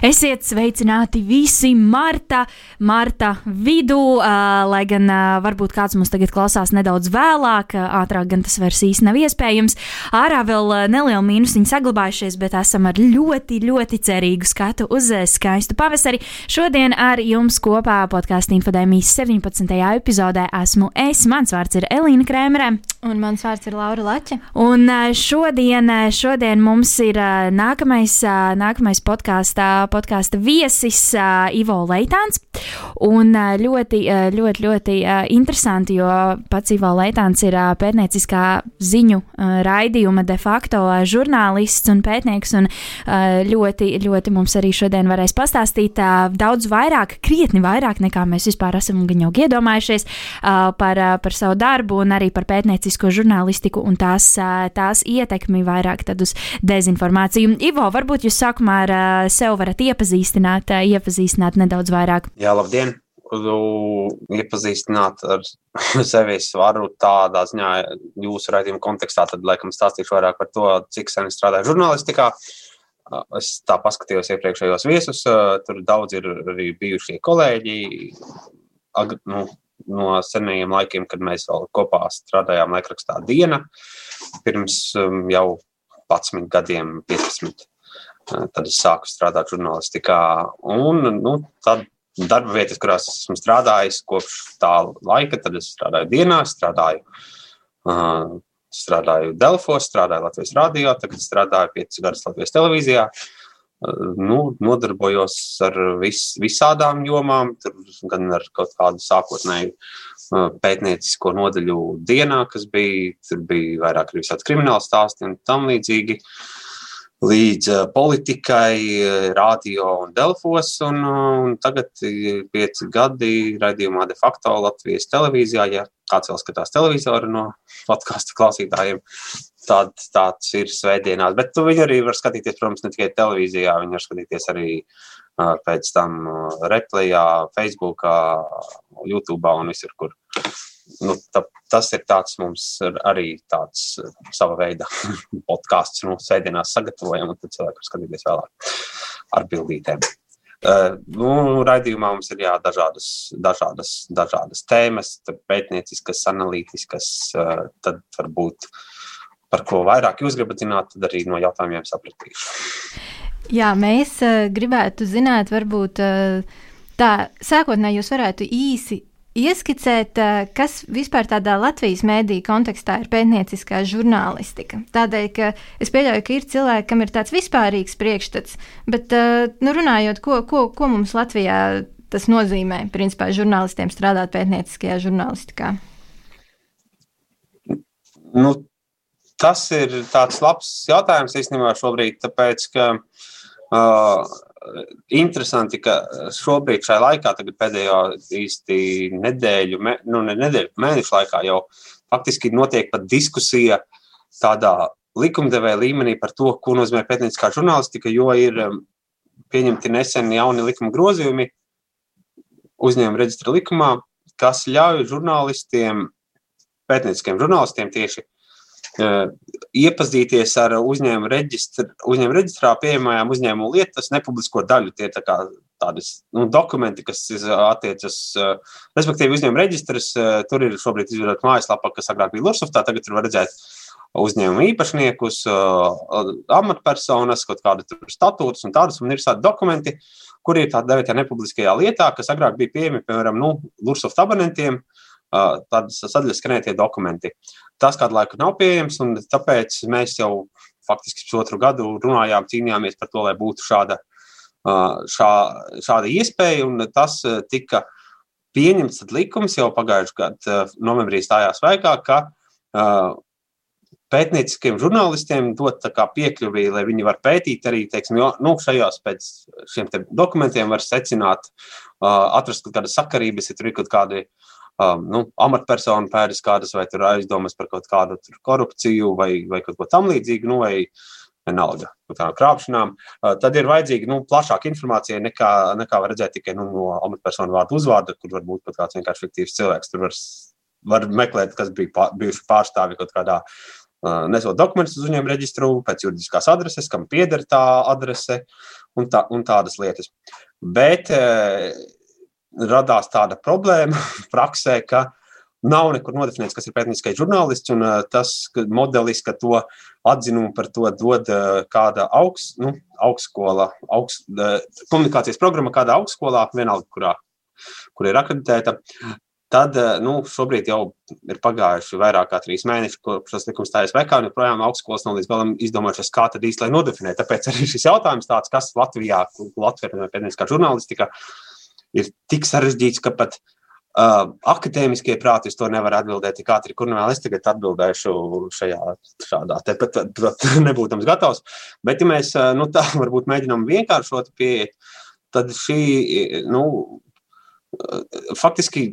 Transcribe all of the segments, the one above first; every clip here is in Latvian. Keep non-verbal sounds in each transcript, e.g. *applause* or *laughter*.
Esiet sveicināti visi Marta, Marta vidū, uh, lai gan uh, varbūt kāds mums tagad klausās nedaudz vēlāk, uh, ātrāk gan tas vairs īsti nav iespējams. Ārā vēl uh, neliela mīnusiņa saglabājušies, bet esam ar ļoti, ļoti cerīgu skatu uz uh, skaistu pavasari. Šodien ar jums kopā podkāstu infodēmijas 17. epizodē esmu es, mans vārds ir Elīna Krēmerē. Un mans vārds ir Laura Lača. Un uh, šodien, šodien mums ir uh, nākamais, uh, nākamais podkāstā podkāsta viesis uh, Ivo Leitāns. Un uh, ļoti, uh, ļoti, ļoti uh, interesanti, jo pats Ivo Leitāns ir uh, pētnieciskā ziņu uh, raidījuma de facto uh, žurnālists un pētnieks. Un, uh, ļoti, ļoti mums arī šodien varēs pastāstīt uh, daudz vairāk, krietni vairāk nekā mēs vispār esam gan jau iedomājušies uh, par, uh, par savu darbu un arī par pētniecisko žurnālistiku un tās, uh, tās ietekmi vairāk uz dezinformāciju. Ivo, varbūt jūs sākumā ar uh, sev varat iepazīstināt, iepazīstināt nedaudz vairāk? Jā, labdien! Iepazīstināt ar *laughs* sevi es varu tādā ziņā, jūsu raidījuma kontekstā, tad laikam stāstīšu vairāk par to, cik sen strādāju žurnālistikā. Es tā paskatījos iepriekšējos viesus, tur daudz ir arī bijušie kolēģi nu, no senajiem laikiem, kad mēs vēl kopā strādājām laikrakstā Diena, pirms jau 11 gadiem, 15. Tad es sāku strādāt žurnālistikā. Un, nu, tad darba vietas, kurās esmu strādājis kopš tā laika, tad es strādāju dienā, strādāju, uh, strādāju Delfos, strādāju Latvijas radio, tagad strādāju 5 gadus Latvijas televīzijā. Uh, nu, nodarbojos ar vis, visādām jomām, gan ar kaut kādu sākotnēju uh, pētniecisko nodaļu dienā, kas bija, tur bija vairāk arī visādi krimināli stāsti un tam līdzīgi. Uh, līdz politikai, radio un Delfos. Un, un tagad ir pieci gadi raidījumā de facto Latvijas televīzijā. Ja kāds vēl skatās televizoru no podkāstu klausītājiem, tad tāds ir svētdienās. Bet tu viņu arī var skatīties, protams, ne tikai televīzijā, viņu var skatīties arī pēc tam replejā, Facebookā, YouTube un visur, kur nu, tā, tas ir tāds mums arī tāds sava veida *laughs* podkāsts. Nu, sēdienās sagatavojam, un tad cilvēki var skatīties vēlāk ar bildītēm. Uh, nu, raidījumā mums ir jā, dažādas, dažādas, dažādas tēmas, pētnieciskas, analītiskas. Uh, tad varbūt par ko vairāk jūs gribat zināt, tad arī no jautājumiem sapratīšu. Jā, mēs uh, gribētu zināt, varbūt uh, tā sākotnēji jūs varētu īsi ieskicēt, eh, kas vispār tādā Latvijas mēdīņu kontekstā ir pētnieciskā žurnālistika. Tādēļ, ka es pieļauju, ka ir cilvēki, kam ir tāds vispārīgs priekšstats, bet nu, runājot, ko, ko, ko mums Latvijā tas nozīmē, principā, žurnālistiem strādāt pētnieciskajā žurnālistikā? Nu, tas ir tāds labs jautājums īstenībā šobrīd, tāpēc, ka uh, interesanti, ka šobrīd, šajā laikā, pēdējo īsti nedēļu, me, nu, ne nedēļu, mēnešu laikā jau faktiski notiek pat diskusija tādā likumdevēja līmenī par to, ko nozīmē pētnieciskā žurnālistika, jo ir um, pieņemti nesen jauni likuma grozījumi uzņēmuma reģistra likumā, kas ļauj žurnālistiem, pētnieciskiem žurnālistiem tieši iepazīties ar uzņēmuma, reģistra, uzņēmuma reģistrā pieejamajām uzņēmuma lietas nepublisko daļu. Tie tā kā tādas nu, dokumenti, kas attiecas, respektīvi, uzņēmuma reģistrs. Tur ir šobrīd izveidota mājaslapa, kas agrāk bija Lursoftā, tagad tur var redzēt uzņēmuma īpašniekus, amatpersonas, kaut kāda statūtus un tādus. Un ir tādi dokumenti, kuri ir tādā devētajā nepubliskajā lietā, kas agrāk bija pieejami, piemēram, nu, Lursoft abonentiem. Uh, tādas sadaļas skanētie dokumenti. Tas kādu laiku nav pieejams, un tāpēc mēs jau faktiski pusotru gadu runājām, cīnījāmies par to, lai būtu šāda, šā, šāda iespēja, un tas tika pieņemts likums jau pagājušajā gadā, novembrī stājās spēkā, ka pētnieciskiem žurnālistiem dot piekļuvi, lai viņi var pētīt arī teiksim, jo, nu, šajos pēc šiem dokumentiem var secināt, atrast kaut kādas sakarības, ja tur ir kaut kādi uh, um, nu, amatpersonu pēdas kādas, vai aizdomas par kaut kādu korupciju vai, vai kaut ko tamlīdzīgu, nu, vai tādām krāpšanām, uh, tad ir vajadzīga nu, plašāka informācija nekā, nekā var redzēt tikai nu, no amatpersonu vārdu uzvārda, kur var būt pat kāds vienkārši fiktīvs cilvēks. Tur var, var meklēt, kas bija pār, bijuši pārstāvi kaut kādā uh, nesot dokumentus uz uzņēmumu reģistru, pēc juridiskās adreses, kam pieder tā adrese un, tā, un tādas lietas. Bet uh, radās tāda problēma *laughs* praksē, ka nav nekur nodefinēts, kas ir pētnieciskais žurnālists, un tas modelis, ka to atzinumu par to dod kāda augst, nu, augstskola, augst, komunikācijas programma kādā augstskolā, vienalga, kurā, kur ir akreditēta. Tad nu, šobrīd jau ir pagājuši vairāk kā trīs mēneši, kopš tas likums stājas spēkā, un joprojām augstskolas nav līdz galam izdomājušas, kā tad īsti lai nodefinē. Tāpēc arī *laughs* šis jautājums tāds, kas Latvijā, Latvijā pētnieciskā žurnālistika, uh, ir tik sarežģīts, ka pat uh, akadēmiskie prāti uz to nevar atbildēt tik ātri, kur nu vēl es tagad atbildēšu šajā šādā, te pat, pat *laughs* nebūtams gatavs. Bet, ja mēs nu, tā *laughs* varbūt mēģinām vienkāršot pieeja, tad šī, nu, faktiski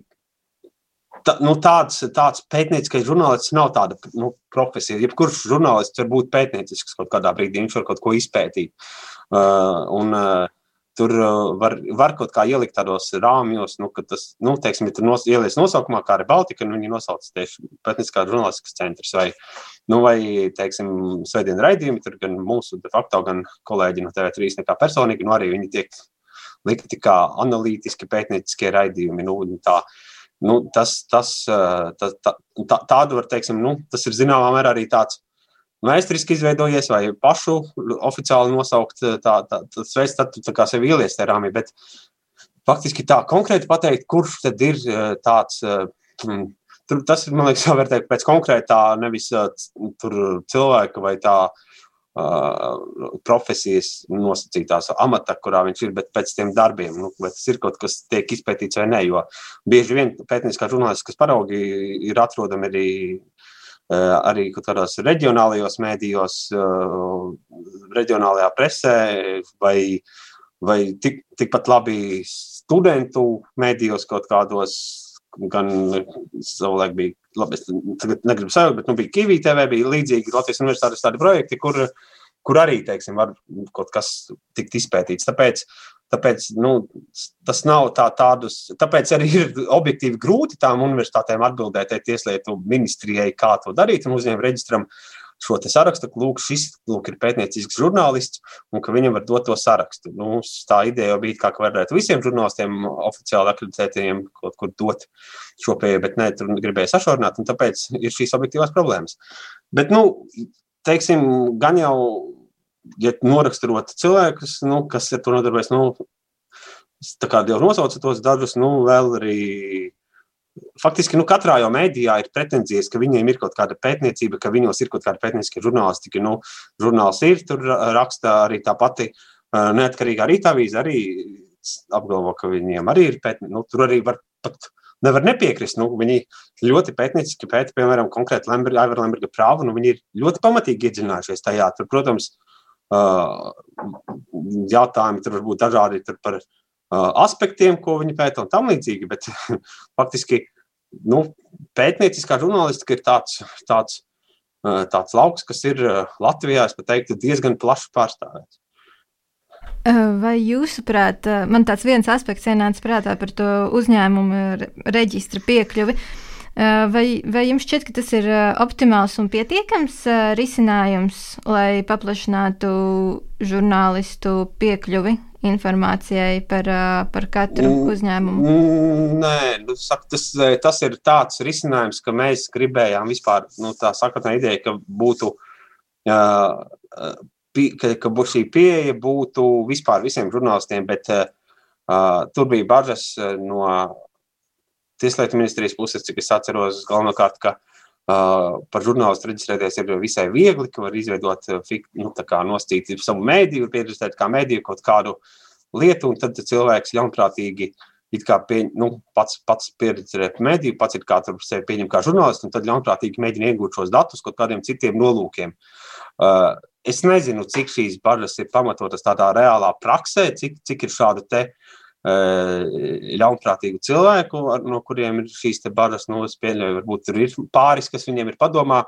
tā, nu, tāds, tāds pētnieciskais žurnālists nav tāda nu, profesija. Jebkurš žurnālists var būt pētniecisks kaut kādā brīdī, viņš var kaut ko izpētīt. Uh, un, uh, tur uh, var, var kaut kā ielikt tādos rāmjos, nu, ka tas, nu, teiksim, tur nos, ielies nosaukumā, kā arī Baltika, un viņi nosauc tieši pētniskā žurnālistikas centrs vai, nu, vai, teiksim, svētdien raidījumi, tur gan mūsu de facto, gan kolēģi no TV3 nekā personīgi, nu, arī viņi tiek likti kā analītiski pētnieciskie raidījumi, nu, tā, nu, tas, tas, uh, tā, tā, tā, tādu var, teiksim, nu, tas ir zināmā mērā arī tāds, Vēsturiski izveidojies, vai pašu oficiāli nosaukt, eh, tā, tā, tas veids, tad tu kā sevi ielies tajā rāmī. Bet faktiski tā konkrēti pateikt, kurš tad ir eh, tāds. Eh, hmm, tur, tas ir, man liekas, jāvērtē pēc konkrētā, nevis tur cilvēka vai tā uh, profesijas nosacītās amata, kurā viņš ir, bet pēc tiem darbiem, nu, vai tas ir kaut kas tiek izpētīts vai nē, jo bieži vien pētnieciskā žurnālistikas paraugi ir atrodami arī Eh, arī kādos reģionālajos mēdījos, eh, reģionālajā presē, vai, vai tik, tikpat labi studentu mēdījos kaut kādos. Gan savulaik bija, labi, es tagad negribu sajaukt, bet nu, bija Kavī TV, bija līdzīgi Latvijas universitātes tādi projekti, kur, kur arī, teiksim, var kaut kas tikt izpētīts. Tāpēc Tāpēc nu, tas nav tā, tādus, tāpēc arī ir objektīvi grūti tām universitātēm atbildēt tieslietu ministrijai, kā to darīt un uzņēmumu reģistram šo sarakstu, ka lūk, šis lūk, ir pētniecisks žurnālists un ka viņam var dot to sarakstu. Nu, tā ideja jau bija, kā, ka varētu visiem žurnālistiem oficiāli akreditētiem kaut kur dot šo pieeju, bet nē, tur gribēja sašaurināt, un tāpēc ir šīs objektīvās problēmas. Bet, nu, teiksim, gan jau ja noraksturot cilvēkus, nu, kas ar to nodarbojas, nu, tā kā jau nosauca tos dažus, nu, vēl arī. Faktiski nu, katrā jau mēdījā ir pretenzijas, ka viņiem ir kaut kāda pētniecība, ka viņos ir kaut kāda pētnieciska žurnālistika. Nu, žurnāls ir, tur raksta arī tā pati neatkarīgā rīta avīze, arī apgalvo, ka viņiem arī ir pētniecība. Nu, tur arī var pat nevar nepiekrist. Nu, viņi ļoti pētnieciski pēta, piemēram, konkrēti Lemberga, Aivara Lemberga prāvu, nu, viņi ir ļoti pamatīgi iedzinājušies tajā. Tur, protams, jautājumi tur var būt dažādi par aspektiem, ko viņi pēta un tam līdzīgi, bet *laughs* faktiski nu, pētnieciskā žurnālistika ir tāds, tāds, tāds lauks, kas ir Latvijā, teiktu, diezgan plaši pārstāvēts. Vai jūsuprāt, man tāds viens aspekts ienāca prātā par to uzņēmumu reģistra piekļuvi? Uh, vai, vai jums šķiet, ka tas ir optimāls un pietiekams risinājums, lai paplašinātu žurnālistu piekļuvi informācijai par, par katru uzņēmumu? Nē, nu, saka, tas, tas ir tāds risinājums, ka mēs gribējām vispār, nu, tā sakotnē ideja, ka būtu, ka, ka šī pieeja būtu vispār visiem žurnālistiem, bet uh, tur bija bažas no Tieslietu ministrijas puses, cik es atceros, galvenokārt, ka uh, par žurnālistu reģistrēties ir visai viegli, ka var izveidot, nu, kā nostīt savu mēdīju, pieredzēt kā mēdīju kaut kādu lietu, un tad cilvēks ļaunprātīgi it kā pie, nu, pats, pats pieredzēt mediju, pats ir kā tur sevi pieņem kā žurnālists, un tad ļaunprātīgi mēģina iegūt šos datus kaut kādiem citiem nolūkiem. Uh, es nezinu, cik šīs bažas ir pamatotas tādā reālā praksē, cik, cik ir šādu te ļaunprātīgu cilvēku, no kuriem ir šīs bažas, nu, es pieļauju, varbūt tur ir pāris, kas viņiem ir padomā.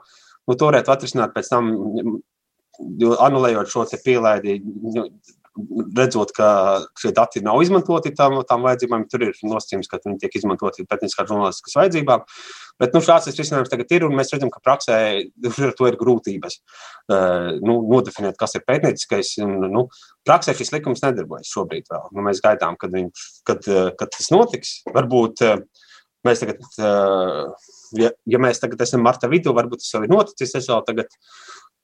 Nu, to varētu atrisināt pēc tam, anulējot šo pielaidi, redzot, ka šie dati nav izmantoti tam, tam vajadzībām, tur ir nosacījums, ka viņi tiek izmantoti pētnieciskā žurnālistikas vajadzībām. Bet nu, šāds risinājums tagad ir, un mēs redzam, ka praksē *laughs* ar to ir grūtības uh, nu, nodefinēt, kas ir pētnieciskais. Un, nu, praksē šis likums nedarbojas šobrīd vēl. Nu, mēs gaidām, kad, viņš, kad, uh, kad tas notiks. Varbūt uh, mēs tagad, ja, ja mēs tagad esam marta vidū, varbūt tas jau ir noticis. Es vēl tagad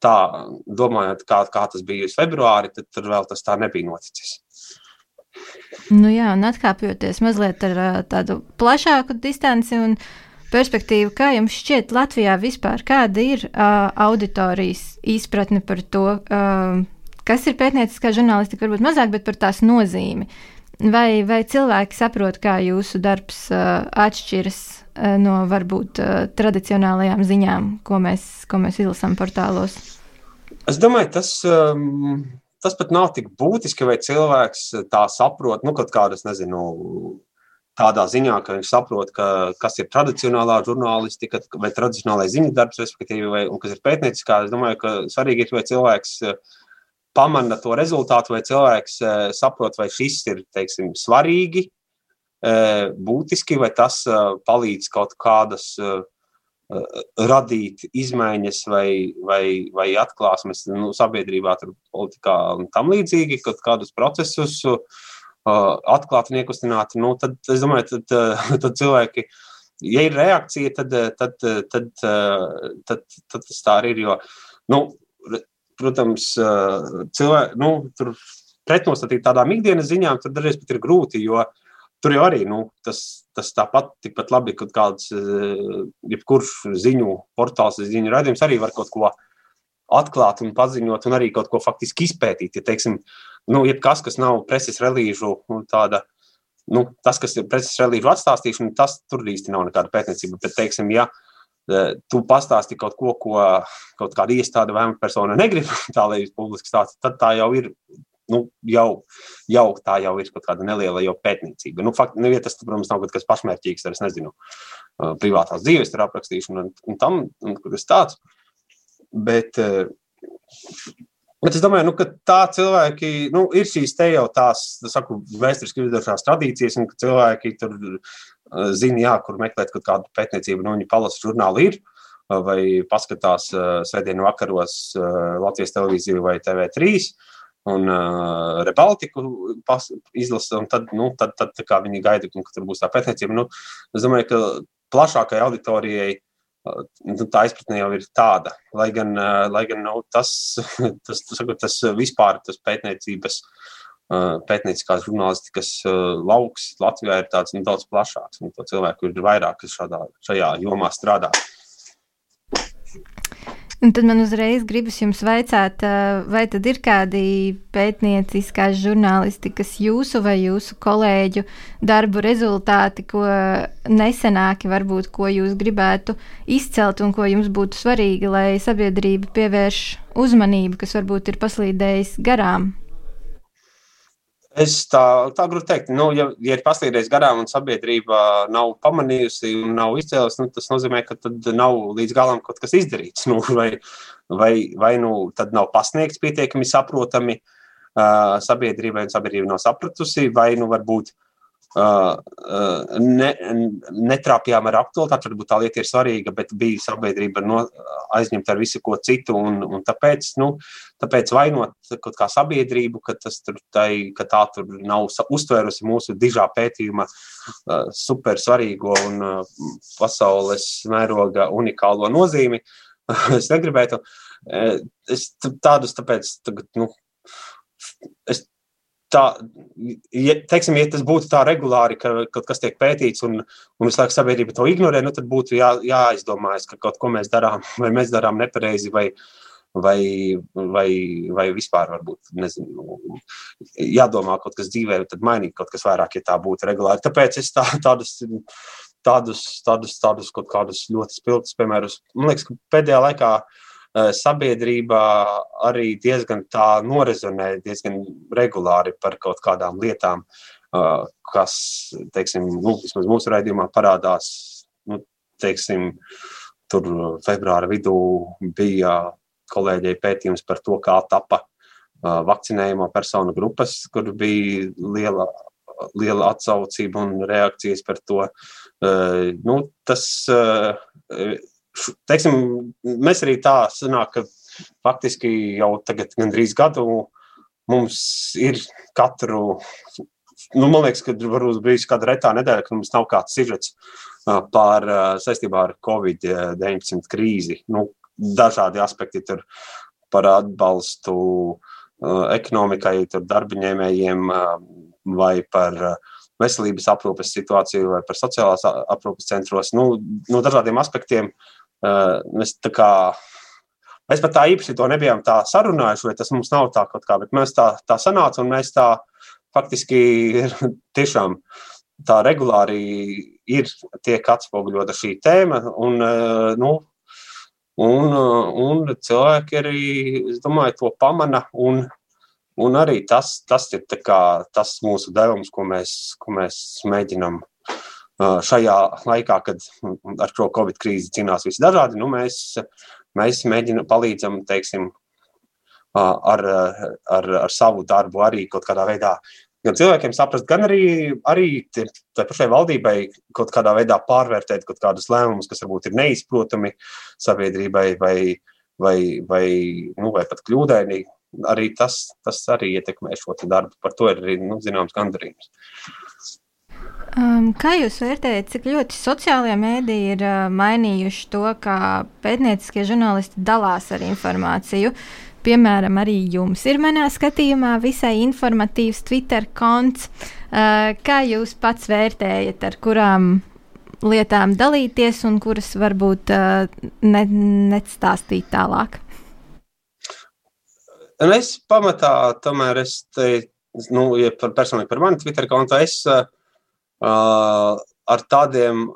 tā domājot, kā, kā tas bija februārī, tad tur vēl tas tā nebija noticis. Nu jā, un atkāpjoties mazliet ar tādu plašāku distanci un perspektīvu, kā jums šķiet Latvijā vispār, kāda ir uh, auditorijas izpratne par to, uh, kas ir pētnieciskā žurnālistika, varbūt mazāk, bet par tās nozīmi. Vai, vai cilvēki saprot, kā jūsu darbs uh, atšķiras uh, no varbūt uh, tradicionālajām ziņām, ko mēs, ko mēs izlasām portālos? Es domāju, tas, um, tas pat nav tik būtiski, vai cilvēks tā saprot, nu, kaut kādas, nezinu, tādā ziņā, ka viņš saprot, ka, kas ir tradicionālā žurnālistika vai tradicionālais ziņu darbs, respektīvi, vai, un kas ir pētnieciskā. Es domāju, ka svarīgi ir, vai cilvēks uh, pamana to rezultātu, vai cilvēks uh, saprot, vai šis ir, teiksim, svarīgi, uh, būtiski, vai tas palīdz kaut kādas Eh, radīt izmaiņas vai, vai, vai atklāsmes nu, sabiedrībā, tur, politikā un tam līdzīgi, kaut kādus procesus atklāt un iekustināt, nu, tad es domāju, tad, *laughs* tad cilvēki, ja ir reakcija, tad, tad, tad, tad, tad, tad tas tā arī ir, jo, nu, protams, cilvēki, nu, tur pretnostatīt tādām ikdienas ziņām, tad dažreiz pat ir grūti, jo uh, tur jau arī nu, tas, tas tāpat tikpat labi, kad kāds, jebkurš ziņu portāls, ziņu raidījums arī var kaut ko atklāt un paziņot, un arī kaut ko faktiski izpētīt. Ja, teiksim, nu, jebkas, kas nav preses relīžu, nu, tāda, nu, tas, kas ir preses relīžu atstāstīšana, tas tur īsti nav nekāda pētniecība. Bet, teiksim, ja eh, tu pastāsti kaut ko, ko kaut kāda iestāde vai persona negrib, *laughs* tā lai publiski stāsta, tad tā jau ir nu, jau, jau tā jau ir kaut kāda neliela pētniecība. Nu, fakt, nu, ja tas, protams, nav kaut kas pašmērķīgs, ar, es nezinu, privātās dzīves aprakstīšanu un, un tam, un kas tāds. Bet, bet es domāju, nu, ka tā cilvēki, nu, ir šīs te jau tās, saku, vēsturiski izdevušās tradīcijas, un cilvēki tur zina, jā, kur meklēt kaut kādu pētniecību, nu, viņi palasa žurnālu ir vai paskatās uh, svētdienu vakaros Latvijas televīziju vai TV3 un uh, Rebaltiku izlasa, un tad, nu, tad, tad kā viņi gaida, ka tur būs tā pētniecība. Nu, es domāju, ka plašākai auditorijai uh, nu, tā izpratne jau ir tāda, lai gan, uh, lai gan nu, tas, *laughs* tas, tas, tas vispār tas pētniecības. Uh, pētnieciskās žurnālistikas lauks Latvijā ir tāds nu, daudz plašāks, un to cilvēku ir vairāk, kas šādā, šajā jomā strādā. Un tad man uzreiz gribas jums vaicāt, vai tad ir kādi pētnieciskās žurnālistikas jūsu vai jūsu kolēģu darbu rezultāti, ko nesenāki varbūt, ko jūs gribētu izcelt un ko jums būtu svarīgi, lai sabiedrība pievērš uzmanību, kas varbūt ir paslīdējis garām? Es tā, tā grūti pateikt, nu, ja, ja ir paslīdējis garām un sabiedrība nav pamanījusi un nav izcēlusi, nu, tas nozīmē, ka tad nav līdz galam kaut kas izdarīts. Nu, *laughs* vai vai, vai nu, tad nav pasniegts pietiekami saprotami uh, sabiedrībai, un sabiedrība nav sapratusi, vai nu varbūt uh, ne, netrāpījām ar aktualitāti. Varbūt tā lieta ir svarīga, bet bija sabiedrība no, aizņemta ar visu ko citu. Un, un tāpēc, nu, tāpēc vainot kaut kā sabiedrību, ka, tur, tai, ka tā tur nav uztvērusi mūsu dižā pētījuma super svarīgo un pasaules mēroga unikālo nozīmi. *laughs* es negribētu. Es tādus tāpēc tagad, nu, es tā, ja, teiksim, ja tas būtu tā regulāri, ka kaut kas tiek pētīts un, un visu laiku sabiedrība to ignorē, nu, tad būtu jā, jāizdomājas, ka kaut ko mēs darām, *laughs* vai mēs darām nepareizi, vai, vai, vai, vai vispār varbūt nezinu, jādomā kaut kas dzīvē, tad mainīt kaut kas vairāk, ja tā būtu regulāri. Tāpēc es tā, tādus, tādus, tādus, tādus kaut kādus ļoti spilgtus piemērus, man liekas, ka pēdējā laikā uh, sabiedrībā arī diezgan tā norezonē, diezgan regulāri par kaut kādām lietām. kas, teiksim, nu, vismaz mūsu raidījumā parādās, nu, teiksim, tur februāra vidū bija kolēģei pētījums par to, kā tapa vakcinējumu personu grupas, kur bija liela, liela atsaucība un reakcijas par to. Nu, tas, teiksim, mēs arī tā sanāk, ka faktiski jau tagad gandrīz gadu mums ir katru nu, man liekas, ka varbūt bijis kāda retā nedēļa, ka mums nav kāds sižets par saistībā ar Covid-19 krīzi. Nu, dažādi aspekti tur par atbalstu ekonomikai, darbaņēmējiem vai par veselības aprūpes situāciju vai par sociālās aprūpes centros. Nu, no dažādiem aspektiem mēs tā kā. Mēs pat tā īpaši to nebijām tā sarunājuši, vai tas mums nav tā kaut kā, bet mēs tā, tā sanāca un mēs tā faktiski *laughs* tiešām tā regulāri ir tiek atspoguļota šī tēma. Un, nu, un, un cilvēki arī, es domāju, to pamana. Un, un arī tas, tas ir kā, tas mūsu devums, ko mēs, ko mēs mēģinām šajā laikā, kad ar šo covid krīzi cīnās visi dažādi. Nu, mēs, mēs mēģinām palīdzam, teiksim, ar, ar, ar savu darbu arī kaut kādā veidā gan cilvēkiem saprast, gan arī, arī tai pašai valdībai kaut kādā veidā pārvērtēt kaut kādus lēmumus, kas varbūt ir neizprotami sabiedrībai vai, vai, vai, nu, vai pat kļūdaini. Arī tas, tas arī ietekmē šo darbu. Par to ir arī nu, zināms gandarījums. Um, kā jūs vērtējat, cik ļoti sociālajie mēdīji ir uh, mainījuši to, kā pētnieciskie žurnālisti dalās ar informāciju? Piemēram, arī jums ir manā skatījumā visai informatīvs Twitter konts. Uh, kā jūs pats vērtējat, ar kurām lietām dalīties un kuras varbūt uh, ne, nestāstīt tālāk? Es pamatā tomēr es te, nu, ja par personīgi par mani Twitter kontu, es uh, ar tādiem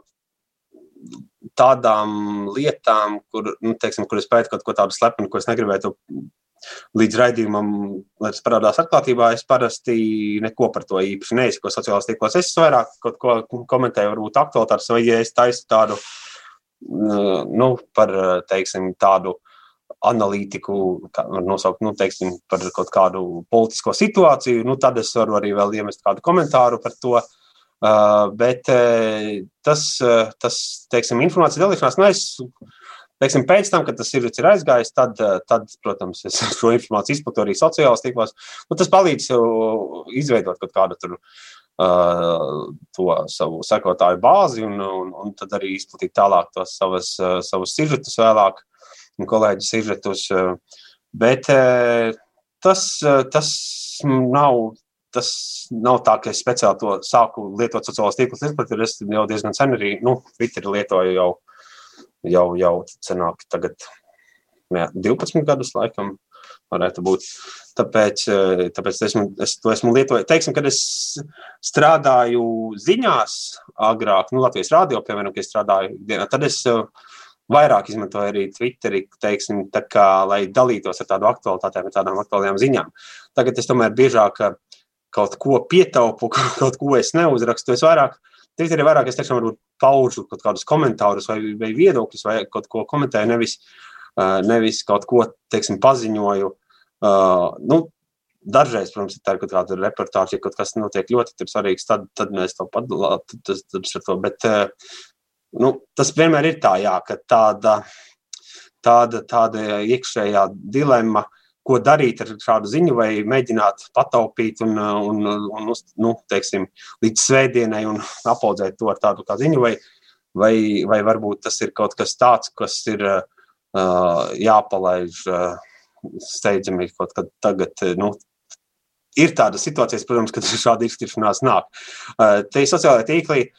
tādām lietām, kur, nu, teiksim, kur es pētu kaut ko tādu slepenu, ko es negribētu līdz raidījumam, lai tas parādās atklātībā, es parasti neko par to īpaši neizsaku sociālajos tīklos. Es vairāk kaut ko komentēju, varbūt aktualitātes, vai ja es taisu tādu, nu, par, teiksim, tādu analītiku, kā var nosaukt, nu, teiksim, par kaut kādu politisko situāciju, nu, tad es varu arī vēl iemest kādu komentāru par to. Uh, bet uh, tas, uh, tas, teiksim, informācijas dalīšanās, nu, es Teiksim, pēc tam, kad tas sirds ir aizgājis, tad, tad protams, es *laughs* šo informāciju izplatīju arī sociālajos tīklos. Nu, tas palīdz izveidot kaut kādu tur, uh, to savu sekotāju bāzi un, un, un tad arī izplatīt tālāk tos savas, uh, savus sižetus vēlāk kolēģu sižetus. Uh, bet uh, tas, uh, tas nav tas nav tā, ka es speciāli to sāku lietot sociālos tīklus. Es jau diezgan sen arī nu, Twitter lietoju jau jau, jau senāk, tagad jā, 12 gadus laikam. Varētu būt. Tāpēc, eh, tāpēc esmu, es to esmu lietojis. Teiksim, kad es strādāju ziņās, agrāk, nu, Latvijas rādio, piemēram, kad es strādāju dienā, tad es eh, vairāk izmantoju arī Twitteri, teiksim, kā, lai dalītos ar tādu aktualitātēm, ar tādām aktuālajām ziņām. Tagad es tomēr biežāk eh, kaut ko pietaupu, *laughs* kaut ko es neuzrakstu. Es vairāk Twitterī vairāk es tiešām varbūt paužu kaut kādus komentārus vai, vai viedokļus, vai kaut ko komentēju, nevis, uh, nevis kaut ko, teiksim, paziņoju. Uh, nu, dažreiz, protams, ir tā, ka kāda reportāža, ja kaut kas notiek ļoti svarīgs, tad, tad mēs to padalām. Bet uh, nu, tas vienmēr ir tā, jā, ka tāda, tāda, tāda iekšējā dilemma uh, ko darīt ar šādu ziņu, vai mēģināt pataupīt un, un, un nu, teiksim, līdz svētdienai un apaudzēt to ar tādu kā ziņu, vai, vai, vai varbūt tas ir kaut kas tāds, kas ir uh, jāpalaiž uh, steidzami kaut kad tagad. Nu, Ir tādas situācijas, protams, kad *laughs* šāda izšķiršanās nāk. Uh, te ir sociālai tīkli,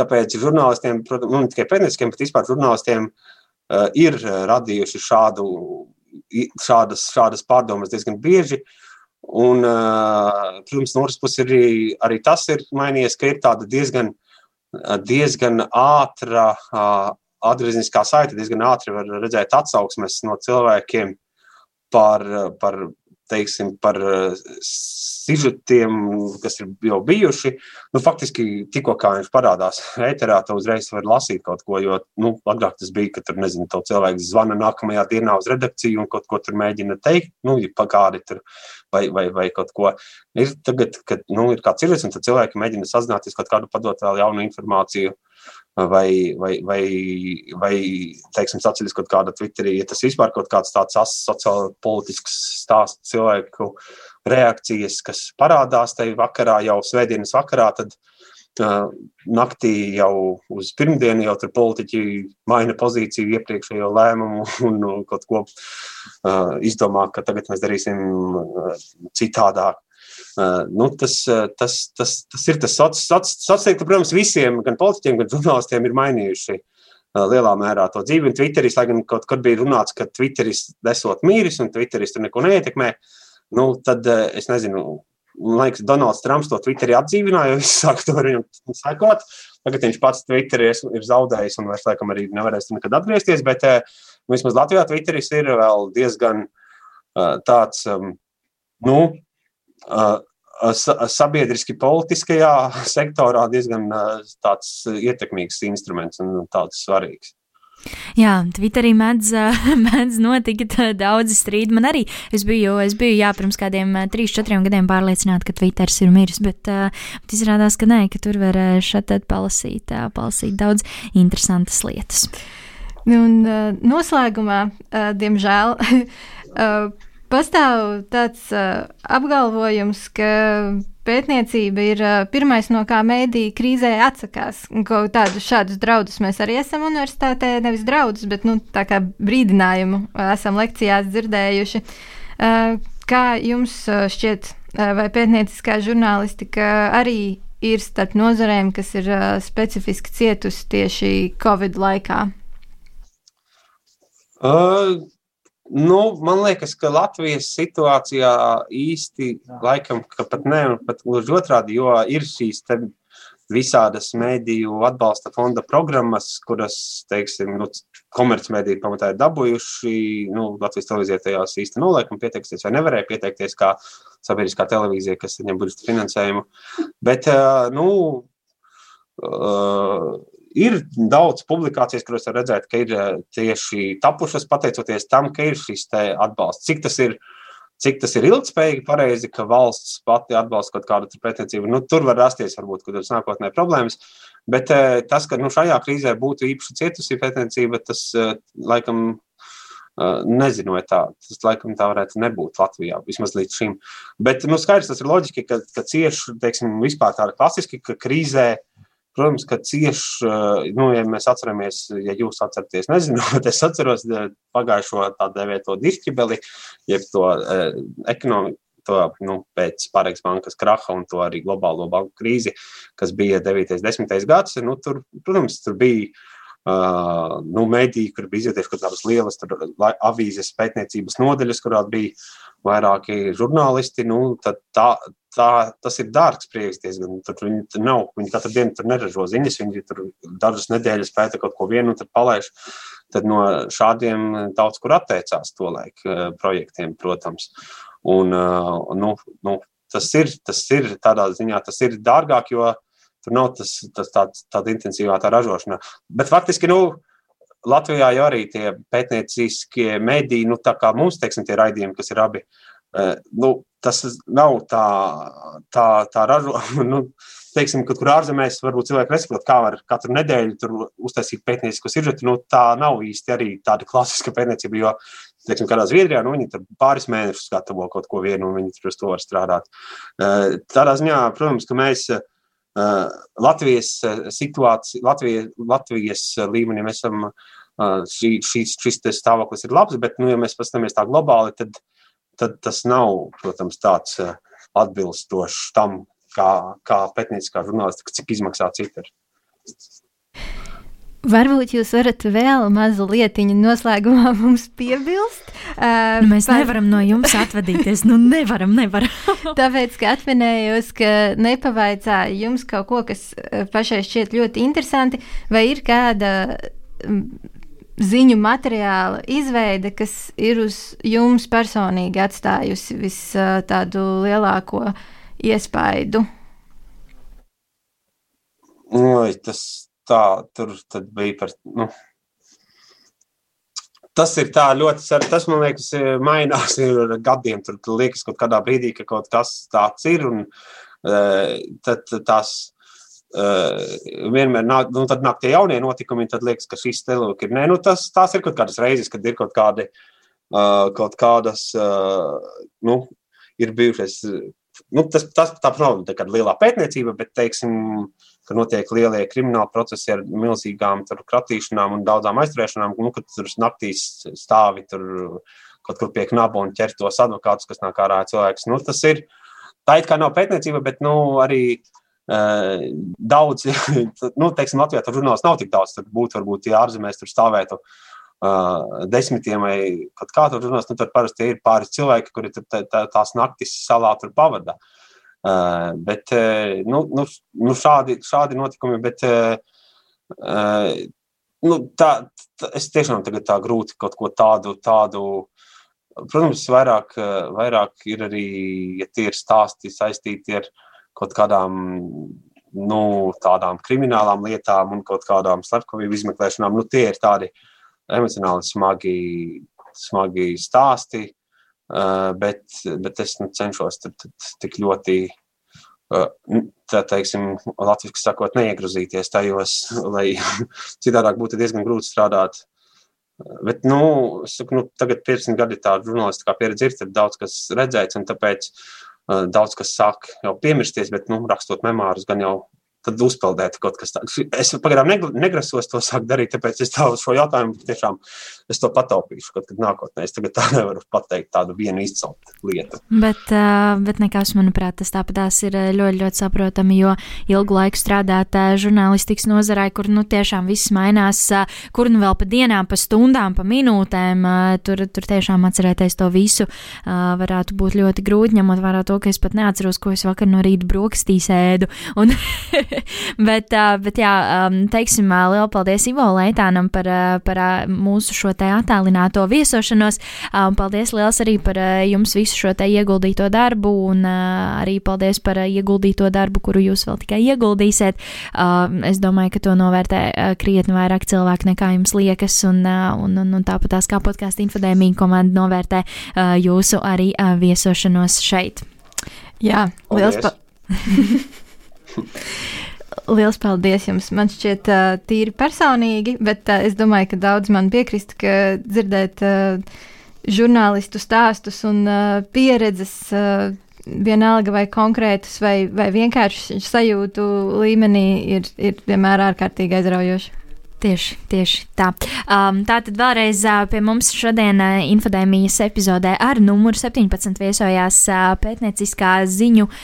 tāpēc žurnālistiem, protams, nu, ne tikai pētnieciskiem, bet vispār žurnālistiem uh, ir radījuši šādu šādas, šādas pārdomas diezgan bieži. Un, protams, no otras puses arī, arī tas ir mainījies, ka ir tāda diezgan, diezgan ātra atgriezniskā saite, diezgan ātri var redzēt atsauksmes no cilvēkiem par, par teiksim, par sižetiem, kas ir jau bijuši. Nu, faktiski, tikko kā viņš parādās ēterā, tu uzreiz vari lasīt kaut ko. Jo nu, agrāk tas bija, ka tur nezinu, cilvēks zvana nākamajā dienā uz redakciju un kaut ko tur mēģina teikt, nu, ja pagādi tur vai, vai, vai kaut ko. Ir tagad, kad nu, ir kāds ir, un tad cilvēki mēģina sazināties kaut kādu padot vēl jaunu informāciju. Vai, vai, vai, vai teiksim, atceries kaut kāda Twitterī, ja tas vispār kaut kāds tāds sociāli politisks stāsts cilvēku reakcijas, kas parādās tajā vakarā, jau svētdienas vakarā, tad uh, naktī jau uz pirmdienu jau tur politiķi maina pozīciju, iepriekšējo lēmumu *laughs* un uh, kaut ko uh, izdomā, ka tagad mēs darīsim citādāk. Uh, nu, tas, tas, tas, tas ir tas sociāls, ka, protams, visiem, gan politiķiem, gan žurnālistiem, ir mainījuši uh, lielā mērā to dzīvi. Un Twitteris, lai gan kaut kad bija runāts, ka Twitteris nesot mīris un Twitteris tur neko neietekmē, uh, nu, tad eh, es nezinu. Man liekas, Donalds Trumps to Twitterī atdzīvināja, jo viņš sāka to viņam sekot. Tagad viņš pats Twitterī ir zaudējis un vairs laikam arī nevarēs nekad atgriezties. Bet eh, vismaz Latvijā Twitteris ir vēl diezgan uh, tāds, um, nu, sabiedriski politiskajā *laughs* sektorā diezgan tāds ietekmīgs instruments un tāds svarīgs. Jā, Twitterī mēdz, *laughs* mēdz notikt daudzi strīdi. Man arī es biju, es biju jā, pirms kādiem trīs, četriem gadiem pārliecināta, ka Twitters ir miris, bet, bet izrādās, ka nē, ka tur var šeit palasīt, palasīt daudz interesantas lietas. Nu, un noslēgumā, diemžēl, *laughs* pastāv tāds apgalvojums, ka pētniecība ir pirmais, no kā mēdīja krīzē atsakās. Kaut tādus šādus draudus mēs arī esam universitātē, nevis draudus, bet nu, tā kā brīdinājumu esam lekcijās dzirdējuši. Kā jums šķiet, vai pētnieciskā žurnālistika arī ir starp nozarēm, kas ir specifiski cietusi tieši Covid laikā? Uh, Nu, man liekas, ka Latvijas situācijā īsti laikam, ka pat ne, pat gluži otrādi, jo ir šīs visādas mēdīju atbalsta fonda programmas, kuras, teiksim, nu, komercmediji pamatā ir dabūjuši. Nu, Latvijas televīzija tajās īsti noliekam pieteikties vai nevarēja pieteikties kā sabiedriskā televīzija, kas saņem budžeta finansējumu. Bet, nu, ir daudz publikācijas, kuras var redzēt, ka ir eh, tieši tapušas pateicoties tam, ka ir šis atbalsts. Cik tas ir? Cik tas ir ilgspējīgi, pareizi, ka valsts pati atbalsta kaut kādu pētniecību. Nu, tur var rasties varbūt kaut kādas nākotnē problēmas. Bet eh, tas, ka nu, šajā krīzē būtu īpaši cietusi pētniecība, tas eh, laikam Nezinu, vai tā, tas laikam tā varētu nebūt Latvijā, vismaz līdz šim. Bet nu, skaidrs, tas ir loģiski, ka, ka cieši, teiksim, vispār tāda klasiski, ka krīzē uh, Protams, ka cieši, eh, nu, ja mēs atceramies, ja jūs atceraties, nezinu, *laughs* bet es atceros eh, pagājušo tā dēvēto dišķibeli, jeb to eh, ekonomiku. To, nu, pēc Pārējais bankas kraha un to arī globālo banku krīzi, kas bija 9. un 10. gads, nu, tur, protams, tur bija Uh, nu, mediji, kur bija izvietījuši kaut kādas lielas tur, avīzes pētniecības nodeļas, kurās bija vairāki žurnālisti. Nu, tā, tā, tas ir dārgs prieks diezgan. Tur viņi nav, viņi katru dienu tur neražo ziņas, viņi tur dažas nedēļas pēta kaut ko vienu un tad palaiž. Tad no šādiem daudz kur atteicās to laiku projektiem, protams. Un, nu, nu, tas, ir, tas ir tādā ziņā, tas ir dārgāk, jo Tur nav tas, tas tāds, tāda intensīvā tā ražošana. Bet faktiski, nu, Latvijā jau arī tie pētnieciskie mediji, nu, tā kā mums, teiksim, tie raidījumi, kas ir abi, uh, nu, tas nav tā, tā, tā ražošana. *laughs* Nu, teiksim, kaut kur ārzemēs varbūt cilvēki nesaprot, kā var katru nedēļu uztaisīt pētniecisku sižetu. Nu, tā nav īsti arī tāda klasiska pētniecība, jo, teiksim, kādā Zviedrijā, nu, viņi tur pāris mēnešus gatavo kaut ko vienu, un viņi tur uz to var strādāt. Uh, tādā ziņā, protams, ka mēs. Uh, Latvijas situācija, Latvijas, Latvijas līmenī mēs esam, šī, šis, šis stāvoklis ir labs, bet, nu, ja mēs paskatāmies tā globāli, tad, tad tas nav, protams, tāds atbilstošs tam, kā, kā pētnieciskā žurnālistika, cik izmaksā citri. Varbūt jūs varat vēl mazu lietiņu noslēgumā *laughs* mums piebilst. Uh, mēs par... nevaram no jums atvadīties. Nu, nevaram, nevaram. *laughs* Tāpēc, ka atminējos, ka nepavaicāju jums kaut ko, kas pašai šķiet ļoti interesanti, vai ir kāda ziņu materiāla izveide, kas ir uz jums personīgi atstājusi vis tādu lielāko iespaidu? Oi, tas tā, tur bija par. Nu. Tas ir tā ļoti. Tas, man liekas, mainās *laughs* ar gadiem. Tur liekas, ka kādā brīdī ka kaut kas tāds ir. Un, tad tās vienmēr nāk, nu, nāk tie jaunie notikumi, tad liekas, ka šis televīzija ir. Nē, nu, tas, tās ir kaut kādas reizes, kad ir kaut, kādi, uh, kaut kādas, uh, nu, ir bijušas. Nu, tas tas tā nav tā lielā pētniecība, bet, teiksim, ka notiek lielie krimināli procesi ar milzīgām kratīšanām un daudzām aizturēšanām, nu, kad tur naktīs stāvi tur kaut kur pie knaba un ķer tos advokātus, kas nāk ārā cilvēks. Nu, tas ir, tā it kā nav pētniecība, bet, nu, arī uh, Eh, daudz, *laughs* nu, teiksim, Latvijā tur žurnāls nav tik daudz, tur būtu varbūt, ja ārzemēs tur stāvētu uh, desmitiem vai kaut kā tur žurnāls, nu, tur parasti ir pāris cilvēki, kuri tā, tā, tās naktis salā tur pavada. Uh, bet, nu, nu, nu šādi, šādi notikumi, bet, uh, nu, tā, tā, es tiešām tagad tā grūti kaut ko tādu, tādu, protams, vairāk, vairāk ir arī, ja tie ir stāsti saistīti ar, uh, kaut kādām nu, tādām kriminālām lietām un kaut kādām slepkavību izmeklēšanām. Nu, tie ir tādi emocionāli smagi, smagi stāsti, uh, bet, bet es nu, cenšos tik ļoti. Uh, tā teiksim, latviešu sakot, neiegrozīties tajos, *laughs* lai *laughs* citādāk būtu diezgan grūti strādāt. Bet, nu, saku, nu tagad 15 gadi tāda žurnālistiskā pieredze ir, daudz kas redzēts, un tāpēc uh, daudz kas sāk jau piemirsties, bet, nu, rakstot memārus, gan jau tad uzpeldēt kaut kas tāds. Es pagaidām negrasos to sākt darīt, tāpēc es tādu šo jautājumu tiešām es to pataupīšu kaut kad nākotnē. Es tagad tā *laughs* nevaru pateikt tādu vienu izceltu lietu. Bet, uh, bet nekas, manuprāt, tas tāpatās ir ļoti, ļoti saprotami, jo ilgu laiku strādāt uh, žurnālistikas nozarē, kur nu tiešām viss mainās, uh, kur nu vēl pa dienām, pa stundām, pa minūtēm, uh, tur, tur tiešām atcerēties to visu uh, varētu būt ļoti grūti, ņemot vērā to, ka es pat neatceros, ko es vakar no rīta brokastīs ēdu. Un *laughs* bet, bet, jā, teiksim, liela paldies Ivo Leitānam par, par mūsu šo te attālināto viesošanos. Paldies liels arī par jums visu šo te ieguldīto darbu un arī paldies par ieguldīto darbu, kuru jūs vēl tikai ieguldīsiet. Es domāju, ka to novērtē krietni vairāk cilvēku nekā jums liekas, un, un, un, un tāpat tās kā podkāstu infodēmija komanda novērtē jūsu arī viesošanos šeit. Jā, liels paldies! *laughs* Liels paldies jums! Man šķiet, uh, tīri personīgi, bet uh, es domāju, ka daudz man piekrist, ka dzirdēt uh, žurnālistu stāstus un uh, pieredzes. Uh, Vienalga vai konkrētus, vai, vai vienkārši sajūtu līmenī ir, ir vienmēr ārkārtīgi aizraujoši. Tieši, tieši tā. Um, tā tad vēlreiz uh, pie mums šodien uh, infodēmijas epizodē ar numuru 17 viesojās uh, pētnieciskā ziņu uh,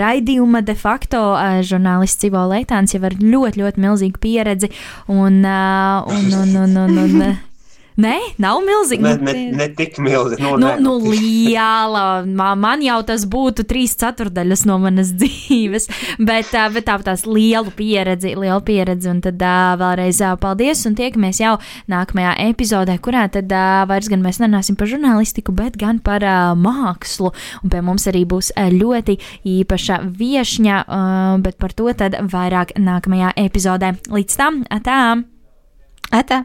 raidījuma de facto uh, žurnālists Civo Leitāns jau ar ļoti, ļoti milzīgu pieredzi un, uh, un, un, un, un, un, un *laughs* Nē, nav milzīgi. Ne, ne, ne tik milzīgi. Nu, nu, nu, liela. Man jau tas būtu trīs ceturdaļas no manas *laughs* dzīves. Bet, bet tā tās liela pieredze, liela pieredze. Un tad vēlreiz paldies un tiekamies jau nākamajā epizodē, kurā tad vairs gan mēs nenāsim par žurnālistiku, bet gan par mākslu. Un pie mums arī būs ļoti īpaša viešņa, bet par to tad vairāk nākamajā epizodē. Līdz tam, atā! Atā!